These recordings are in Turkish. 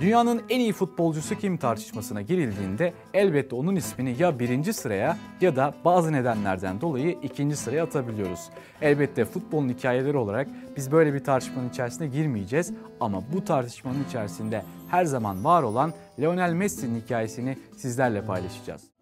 Dünyanın en iyi futbolcusu kim tartışmasına girildiğinde elbette onun ismini ya birinci sıraya ya da bazı nedenlerden dolayı ikinci sıraya atabiliyoruz. Elbette futbolun hikayeleri olarak biz böyle bir tartışmanın içerisine girmeyeceğiz ama bu tartışmanın içerisinde her zaman var olan Lionel Messi'nin hikayesini sizlerle paylaşacağız.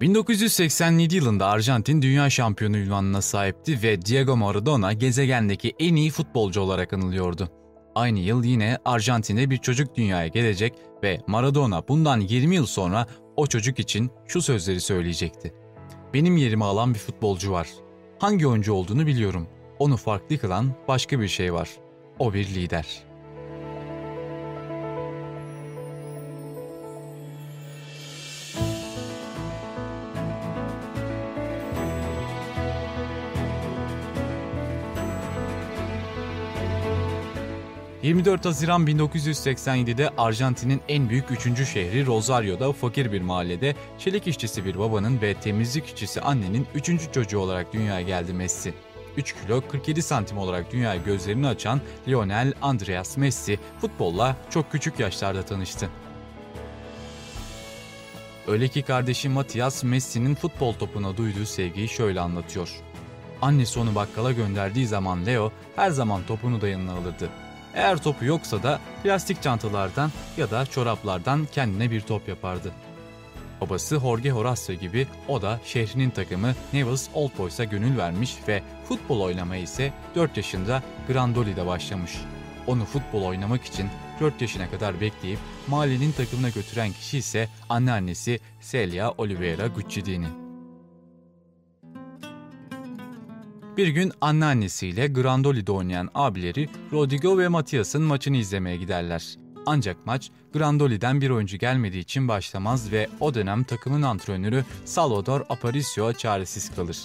1987 yılında Arjantin dünya şampiyonu ünvanına sahipti ve Diego Maradona gezegendeki en iyi futbolcu olarak anılıyordu. Aynı yıl yine Arjantin'de bir çocuk dünyaya gelecek ve Maradona bundan 20 yıl sonra o çocuk için şu sözleri söyleyecekti. Benim yerimi alan bir futbolcu var. Hangi oyuncu olduğunu biliyorum. Onu farklı kılan başka bir şey var. O bir lider.'' 24 Haziran 1987'de Arjantin'in en büyük üçüncü şehri Rosario'da fakir bir mahallede çelik işçisi bir babanın ve temizlik işçisi annenin üçüncü çocuğu olarak dünyaya geldi Messi. 3 kilo 47 santim olarak dünyaya gözlerini açan Lionel Andreas Messi futbolla çok küçük yaşlarda tanıştı. Öyle ki kardeşi Matias Messi'nin futbol topuna duyduğu sevgiyi şöyle anlatıyor. Annesi onu bakkala gönderdiği zaman Leo her zaman topunu da yanına alırdı. Eğer topu yoksa da plastik çantalardan ya da çoraplardan kendine bir top yapardı. Babası Jorge Horacio gibi o da şehrinin takımı Newell's Old Boys'a gönül vermiş ve futbol oynamaya ise 4 yaşında Grandoli'de başlamış. Onu futbol oynamak için 4 yaşına kadar bekleyip mahallenin takımına götüren kişi ise anneannesi Celia Oliveira Guccidini. Bir gün anneannesiyle Grandoli'de oynayan abileri Rodrigo ve Matias'ın maçını izlemeye giderler. Ancak maç Grandoli'den bir oyuncu gelmediği için başlamaz ve o dönem takımın antrenörü Salvador Aparicio çaresiz kalır.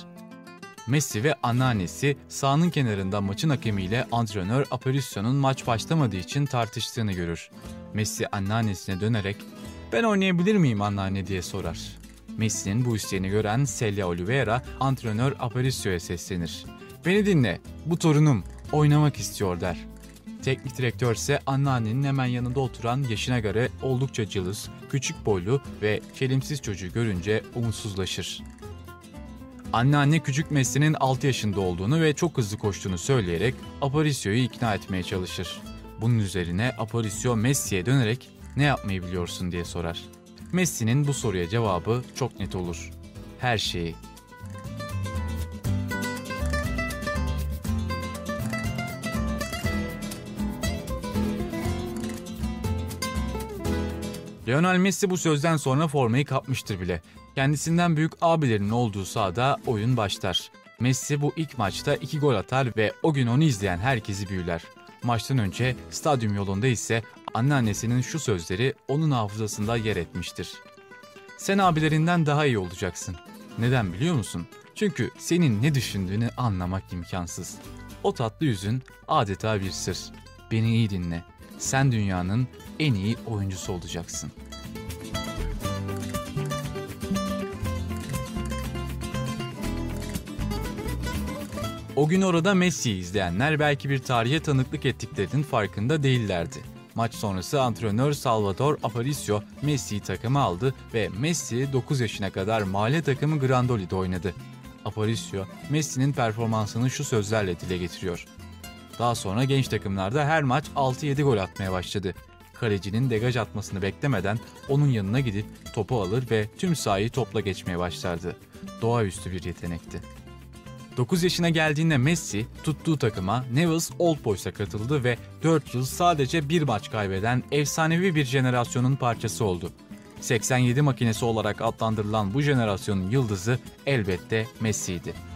Messi ve anneannesi sahanın kenarında maçın hakemiyle antrenör Aparicio'nun maç başlamadığı için tartıştığını görür. Messi anneannesine dönerek "Ben oynayabilir miyim anneanne?" diye sorar. Messi'nin bu isteğini gören Celia Oliveira antrenör Aparicio'ya seslenir. Beni dinle, bu torunum oynamak istiyor der. Teknik direktör ise anneannenin hemen yanında oturan yaşına göre oldukça cılız, küçük boylu ve çelimsiz çocuğu görünce umutsuzlaşır. Anneanne küçük Messi'nin 6 yaşında olduğunu ve çok hızlı koştuğunu söyleyerek Aparicio'yu ikna etmeye çalışır. Bunun üzerine Aparicio Messi'ye dönerek ne yapmayı biliyorsun diye sorar. Messi'nin bu soruya cevabı çok net olur. Her şeyi. Lionel Messi bu sözden sonra formayı kapmıştır bile. Kendisinden büyük abilerinin olduğu sahada oyun başlar. Messi bu ilk maçta iki gol atar ve o gün onu izleyen herkesi büyüler. Maçtan önce stadyum yolunda ise anneannesinin şu sözleri onun hafızasında yer etmiştir. Sen abilerinden daha iyi olacaksın. Neden biliyor musun? Çünkü senin ne düşündüğünü anlamak imkansız. O tatlı yüzün adeta bir sır. Beni iyi dinle. Sen dünyanın en iyi oyuncusu olacaksın. O gün orada Messi'yi izleyenler belki bir tarihe tanıklık ettiklerinin farkında değillerdi. Maç sonrası antrenör Salvador Aparicio Messi'yi takıma aldı ve Messi 9 yaşına kadar mahalle takımı Grandoli'de oynadı. Aparicio, Messi'nin performansını şu sözlerle dile getiriyor. Daha sonra genç takımlarda her maç 6-7 gol atmaya başladı. Kalecinin degaj atmasını beklemeden onun yanına gidip topu alır ve tüm sahayı topla geçmeye başlardı. Doğaüstü bir yetenekti. 9 yaşına geldiğinde Messi tuttuğu takıma Newell's Old Boys'a katıldı ve 4 yıl sadece bir maç kaybeden efsanevi bir jenerasyonun parçası oldu. 87 makinesi olarak adlandırılan bu jenerasyonun yıldızı elbette Messi'ydi.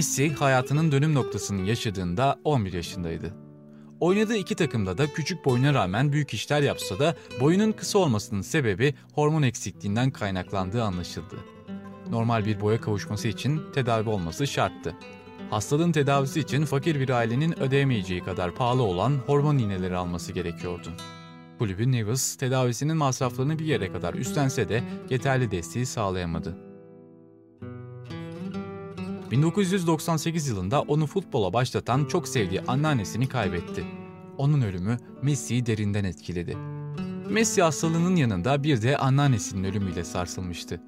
Messi hayatının dönüm noktasını yaşadığında 11 yaşındaydı. Oynadığı iki takımda da küçük boyuna rağmen büyük işler yapsa da boyunun kısa olmasının sebebi hormon eksikliğinden kaynaklandığı anlaşıldı. normal bir boya kavuşması için tedavi olması şarttı. Hastalığın tedavisi için fakir bir ailenin ödeyemeyeceği kadar pahalı olan hormon iğneleri alması gerekiyordu. Kulübü Nivas tedavisinin masraflarını bir yere kadar üstlense de yeterli desteği sağlayamadı. 1998 yılında onu futbola başlatan çok sevdiği anneannesini kaybetti. Onun ölümü Messi'yi derinden etkiledi. Messi hastalığının yanında bir de anneannesinin ölümüyle sarsılmıştı.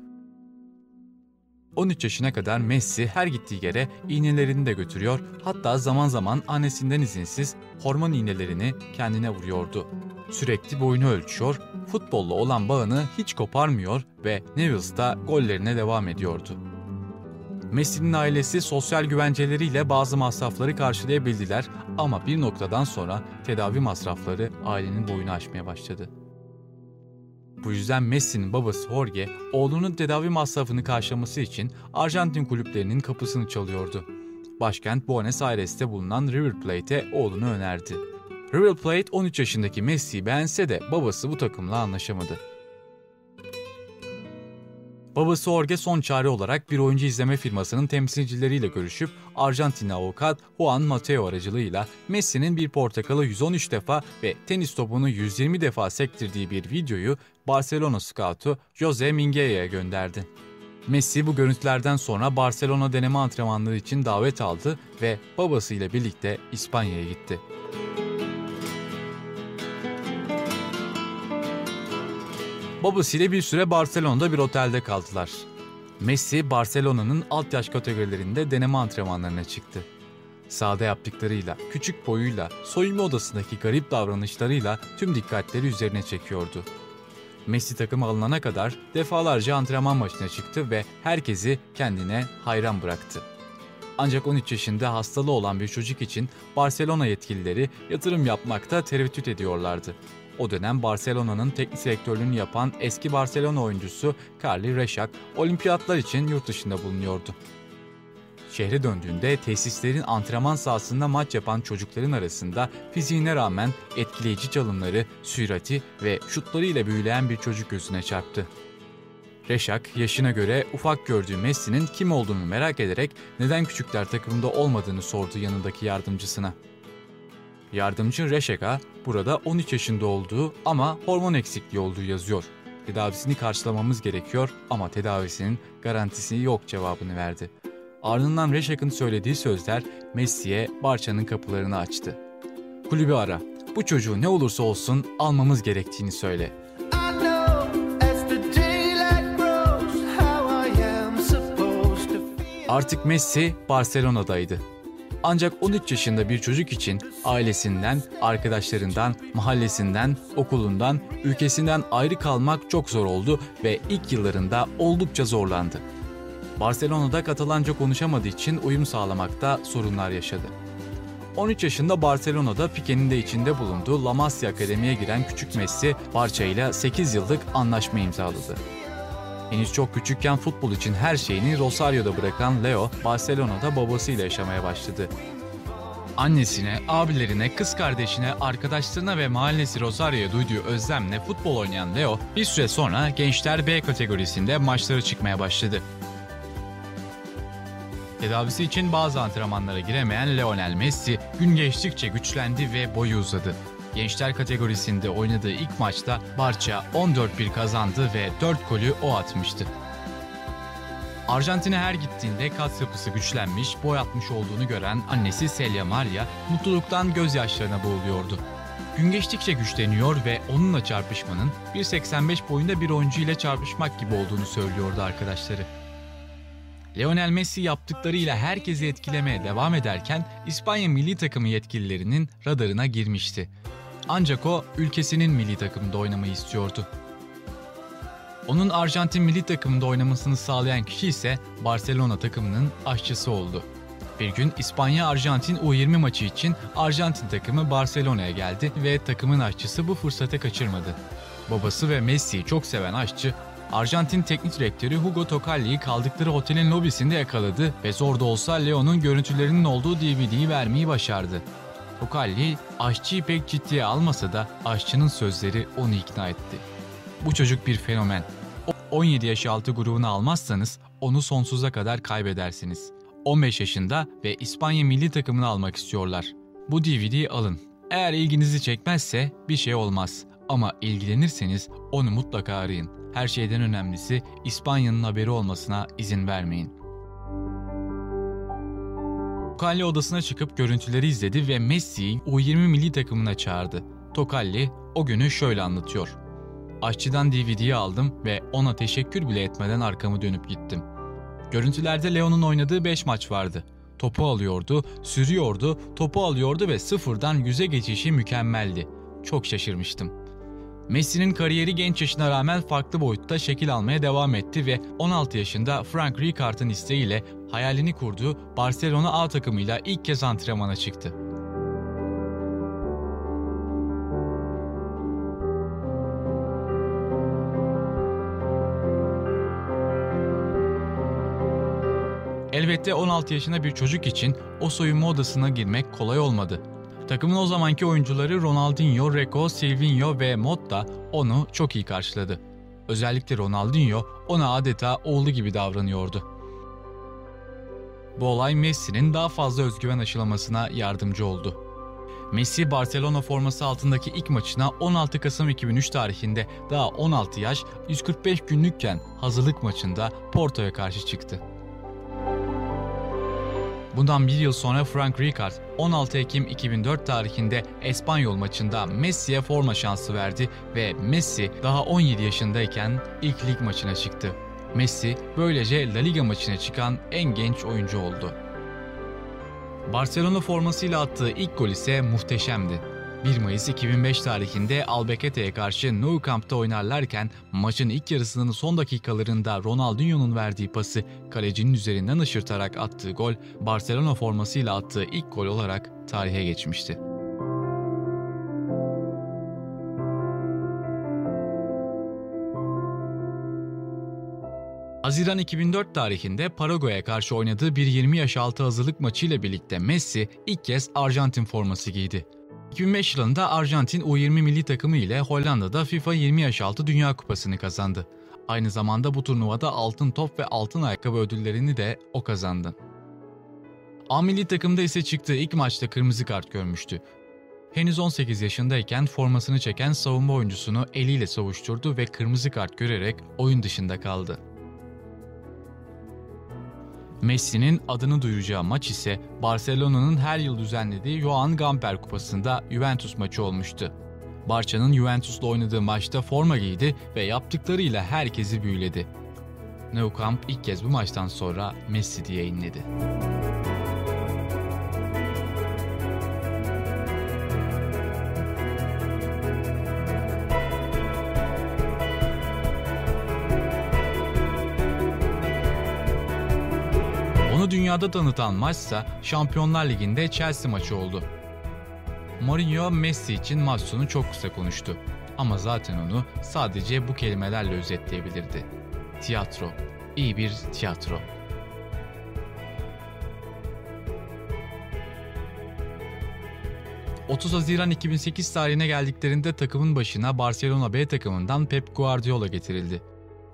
13 yaşına kadar Messi her gittiği yere iğnelerini de götürüyor, hatta zaman zaman annesinden izinsiz hormon iğnelerini kendine vuruyordu. Sürekli boyunu ölçüyor, futbolla olan bağını hiç koparmıyor ve Neville'da gollerine devam ediyordu. Messi'nin ailesi sosyal güvenceleriyle bazı masrafları karşılayabildiler ama bir noktadan sonra tedavi masrafları ailenin boyunu aşmaya başladı. Bu yüzden Messi'nin babası Jorge, oğlunun tedavi masrafını karşılaması için Arjantin kulüplerinin kapısını çalıyordu. Başkent Buenos Aires'te bulunan River Plate'e oğlunu önerdi. River Plate 13 yaşındaki Messi'yi beğense de babası bu takımla anlaşamadı. Babası Jorge son çare olarak bir oyuncu izleme firmasının temsilcileriyle görüşüp Arjantinli avukat Juan Mateo aracılığıyla Messi'nin bir portakalı 113 defa ve tenis topunu 120 defa sektirdiği bir videoyu Barcelona scoutu Jose Mingueia'ya gönderdi. Messi bu görüntülerden sonra Barcelona deneme antrenmanları için davet aldı ve babasıyla birlikte İspanya'ya gitti. Babasıyla bir süre Barcelona'da bir otelde kaldılar. Messi, Barcelona'nın alt yaş kategorilerinde deneme antrenmanlarına çıktı. Sahada yaptıklarıyla, küçük boyuyla, soyunma odasındaki garip davranışlarıyla tüm dikkatleri üzerine çekiyordu. Messi takım alınana kadar defalarca antrenman maçına çıktı ve herkesi kendine hayran bıraktı. Ancak 13 yaşında hastalığı olan bir çocuk için Barcelona yetkilileri yatırım yapmakta tereddüt ediyorlardı. O dönem Barcelona'nın teknik direktörlüğünü yapan eski Barcelona oyuncusu Carly Reşak, olimpiyatlar için yurt dışında bulunuyordu. Şehre döndüğünde tesislerin antrenman sahasında maç yapan çocukların arasında fiziğine rağmen etkileyici çalımları, sürati ve şutlarıyla büyüleyen bir çocuk gözüne çarptı. Reşak, yaşına göre ufak gördüğü Messi'nin kim olduğunu merak ederek neden küçükler takımında olmadığını sordu yanındaki yardımcısına. Yardımcı Reşek'a burada 13 yaşında olduğu ama hormon eksikliği olduğu yazıyor. Tedavisini karşılamamız gerekiyor ama tedavisinin garantisi yok cevabını verdi. Ardından Reşek'in söylediği sözler Messi'ye Barça'nın kapılarını açtı. Kulübü ara. Bu çocuğu ne olursa olsun almamız gerektiğini söyle. Artık Messi Barcelona'daydı. Ancak 13 yaşında bir çocuk için ailesinden, arkadaşlarından, mahallesinden, okulundan, ülkesinden ayrı kalmak çok zor oldu ve ilk yıllarında oldukça zorlandı. Barcelona'da Katalanca konuşamadığı için uyum sağlamakta sorunlar yaşadı. 13 yaşında Barcelona'da Pique'nin de içinde bulunduğu La Masia Akademi'ye giren küçük Messi, Barça ile 8 yıllık anlaşma imzaladı. Henüz çok küçükken futbol için her şeyini Rosario'da bırakan Leo, Barcelona'da babasıyla yaşamaya başladı. Annesine, abilerine, kız kardeşine, arkadaşlarına ve mahallesi Rosario'ya duyduğu özlemle futbol oynayan Leo, bir süre sonra Gençler B kategorisinde maçlara çıkmaya başladı. Tedavisi için bazı antrenmanlara giremeyen Lionel Messi gün geçtikçe güçlendi ve boyu uzadı. Gençler kategorisinde oynadığı ilk maçta Barça 14-1 kazandı ve 4 golü o atmıştı. Arjantin'e her gittiğinde kas yapısı güçlenmiş, boy atmış olduğunu gören annesi Celia Maria mutluluktan gözyaşlarına boğuluyordu. Gün geçtikçe güçleniyor ve onunla çarpışmanın 1.85 boyunda bir oyuncu ile çarpışmak gibi olduğunu söylüyordu arkadaşları. Lionel Messi yaptıklarıyla herkesi etkilemeye devam ederken İspanya milli takımı yetkililerinin radarına girmişti. Ancak o ülkesinin milli takımında oynamayı istiyordu. Onun Arjantin milli takımında oynamasını sağlayan kişi ise Barcelona takımının aşçısı oldu. Bir gün İspanya-Arjantin U20 maçı için Arjantin takımı Barcelona'ya geldi ve takımın aşçısı bu fırsatı kaçırmadı. Babası ve Messi'yi çok seven aşçı, Arjantin teknik direktörü Hugo Tocalli'yi kaldıkları otelin lobisinde yakaladı ve zor da olsa Leo'nun görüntülerinin olduğu DVD'yi vermeyi başardı. Tocalli aşçıyı pek ciddiye almasa da aşçının sözleri onu ikna etti. Bu çocuk bir fenomen. 17 yaş altı grubunu almazsanız onu sonsuza kadar kaybedersiniz. 15 yaşında ve İspanya milli takımını almak istiyorlar. Bu DVD'yi alın. Eğer ilginizi çekmezse bir şey olmaz. Ama ilgilenirseniz onu mutlaka arayın. Her şeyden önemlisi İspanya'nın haberi olmasına izin vermeyin. Tokalli odasına çıkıp görüntüleri izledi ve Messi'yi U20 milli takımına çağırdı. Tokalli o günü şöyle anlatıyor. Aşçıdan DVD'yi aldım ve ona teşekkür bile etmeden arkamı dönüp gittim. Görüntülerde Leo'nun oynadığı 5 maç vardı. Topu alıyordu, sürüyordu, topu alıyordu ve sıfırdan yüze geçişi mükemmeldi. Çok şaşırmıştım. Messi'nin kariyeri genç yaşına rağmen farklı boyutta şekil almaya devam etti ve 16 yaşında Frank Rijkaard'ın isteğiyle hayalini kurduğu Barcelona A takımıyla ilk kez antrenmana çıktı. Elbette 16 yaşında bir çocuk için o soyunma odasına girmek kolay olmadı. Takımın o zamanki oyuncuları Ronaldinho, Reco, Silvinho ve Motta onu çok iyi karşıladı. Özellikle Ronaldinho ona adeta oğlu gibi davranıyordu. Bu olay Messi'nin daha fazla özgüven aşılamasına yardımcı oldu. Messi Barcelona forması altındaki ilk maçına 16 Kasım 2003 tarihinde daha 16 yaş 145 günlükken hazırlık maçında Porto'ya karşı çıktı. Bundan bir yıl sonra Frank Rijkaard 16 Ekim 2004 tarihinde Espanyol maçında Messi'ye forma şansı verdi ve Messi daha 17 yaşındayken ilk lig maçına çıktı. Messi böylece La Liga maçına çıkan en genç oyuncu oldu. Barcelona formasıyla attığı ilk gol ise muhteşemdi. 1 Mayıs 2005 tarihinde Albacete'ye karşı Nou Camp'ta oynarlarken maçın ilk yarısının son dakikalarında Ronaldinho'nun verdiği pası kalecinin üzerinden ışırtarak attığı gol Barcelona formasıyla attığı ilk gol olarak tarihe geçmişti. Haziran 2004 tarihinde Paraguay'a karşı oynadığı bir 20 yaş altı hazırlık maçıyla birlikte Messi ilk kez Arjantin forması giydi. 2005 yılında Arjantin U20 milli takımı ile Hollanda'da FIFA 20 yaş altı Dünya Kupası'nı kazandı. Aynı zamanda bu turnuvada altın top ve altın ayakkabı ödüllerini de o kazandı. A milli takımda ise çıktığı ilk maçta kırmızı kart görmüştü. Henüz 18 yaşındayken formasını çeken savunma oyuncusunu eliyle savuşturdu ve kırmızı kart görerek oyun dışında kaldı. Messi'nin adını duyuracağı maç ise Barcelona'nın her yıl düzenlediği Joan Gamper Kupası'nda Juventus maçı olmuştu. Barça'nın Juventus'la oynadığı maçta forma giydi ve yaptıklarıyla herkesi büyüledi. Nou Camp ilk kez bu maçtan sonra Messi diye inledi. Dünyada tanıtan maçsa Şampiyonlar Ligi'nde Chelsea maçı oldu. Mourinho Messi için maç sonu çok kısa konuştu. Ama zaten onu sadece bu kelimelerle özetleyebilirdi. Tiyatro. İyi bir tiyatro. ...30 Haziran 2008 tarihine geldiklerinde takımın başına Barcelona B takımından Pep Guardiola getirildi.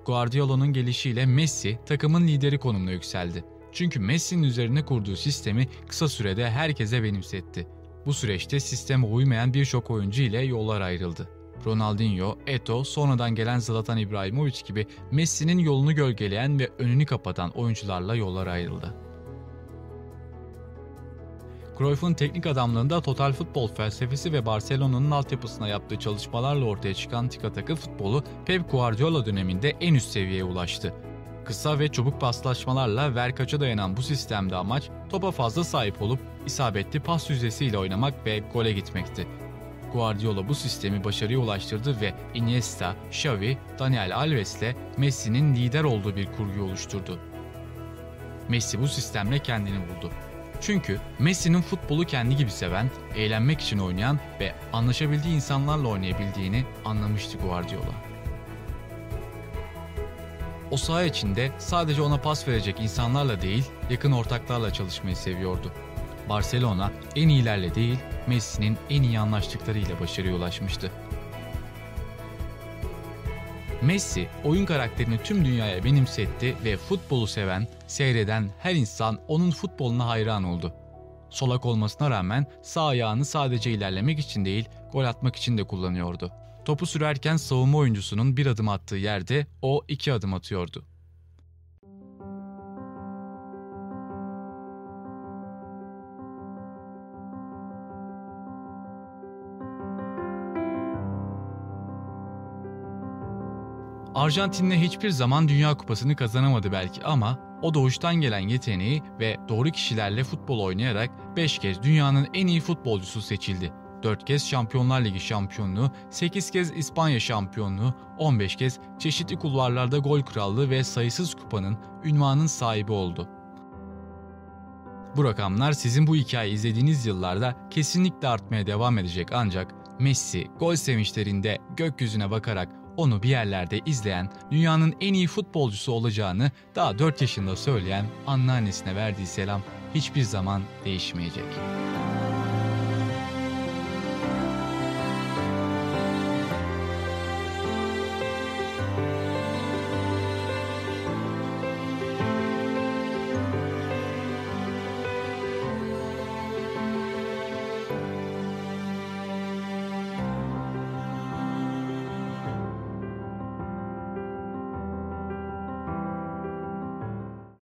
Guardiola'nın gelişiyle Messi takımın lideri konumuna yükseldi. Çünkü Messi'nin üzerine kurduğu sistemi kısa sürede herkese benimsetti. Bu süreçte sisteme uymayan birçok oyuncu ile yollar ayrıldı. Ronaldinho, Eto, sonradan gelen Zlatan İbrahimovic gibi Messi'nin yolunu gölgeleyen ve önünü kapatan oyuncularla yollar ayrıldı. Cruyff'un teknik adamlığında total futbol felsefesi ve Barcelona'nın altyapısına yaptığı çalışmalarla ortaya çıkan tiki futbolu Pep Guardiola döneminde en üst seviyeye ulaştı. Kısa ve çabuk paslaşmalarla verkaça dayanan bu sistemde amaç topa fazla sahip olup isabetli pas yüzdesiyle oynamak ve gole gitmekti. Guardiola bu sistemi başarıya ulaştırdı ve Iniesta, Xavi, Daniel Alves ile Messi'nin lider olduğu bir kurgu oluşturdu. Messi bu sistemle kendini buldu. Çünkü Messi'nin futbolu kendi gibi seven, eğlenmek için oynayan ve anlaşabildiği insanlarla oynayabildiğini anlamıştı Guardiola. O saha içinde sadece ona pas verecek insanlarla değil, yakın ortaklarla çalışmayı seviyordu. Barcelona en iyilerle değil, Messi'nin en iyi anlaştıklarıyla başarıya ulaşmıştı. Messi oyun karakterini tüm dünyaya benimsetti ve futbolu seven, seyreden her insan onun futboluna hayran oldu. Solak olmasına rağmen sağ ayağını sadece ilerlemek için değil, gol atmak için de kullanıyordu. Topu sürerken savunma oyuncusunun bir adım attığı yerde o iki adım atıyordu. Arjantin'le hiçbir zaman Dünya Kupası'nı kazanamadı belki ama o doğuştan gelen yeteneği ve doğru kişilerle futbol oynayarak 5 kez dünyanın en iyi futbolcusu seçildi. 4 kez Şampiyonlar Ligi şampiyonluğu, 8 kez İspanya şampiyonluğu, 15 kez çeşitli kulvarlarda gol krallığı ve sayısız kupanın, ünvanın sahibi oldu. Bu rakamlar sizin bu hikayeyi izlediğiniz yıllarda kesinlikle artmaya devam edecek ancak Messi gol sevinçlerinde gökyüzüne bakarak onu bir yerlerde izleyen, dünyanın en iyi futbolcusu olacağını daha 4 yaşında söyleyen anneannesine verdiği selam hiçbir zaman değişmeyecek.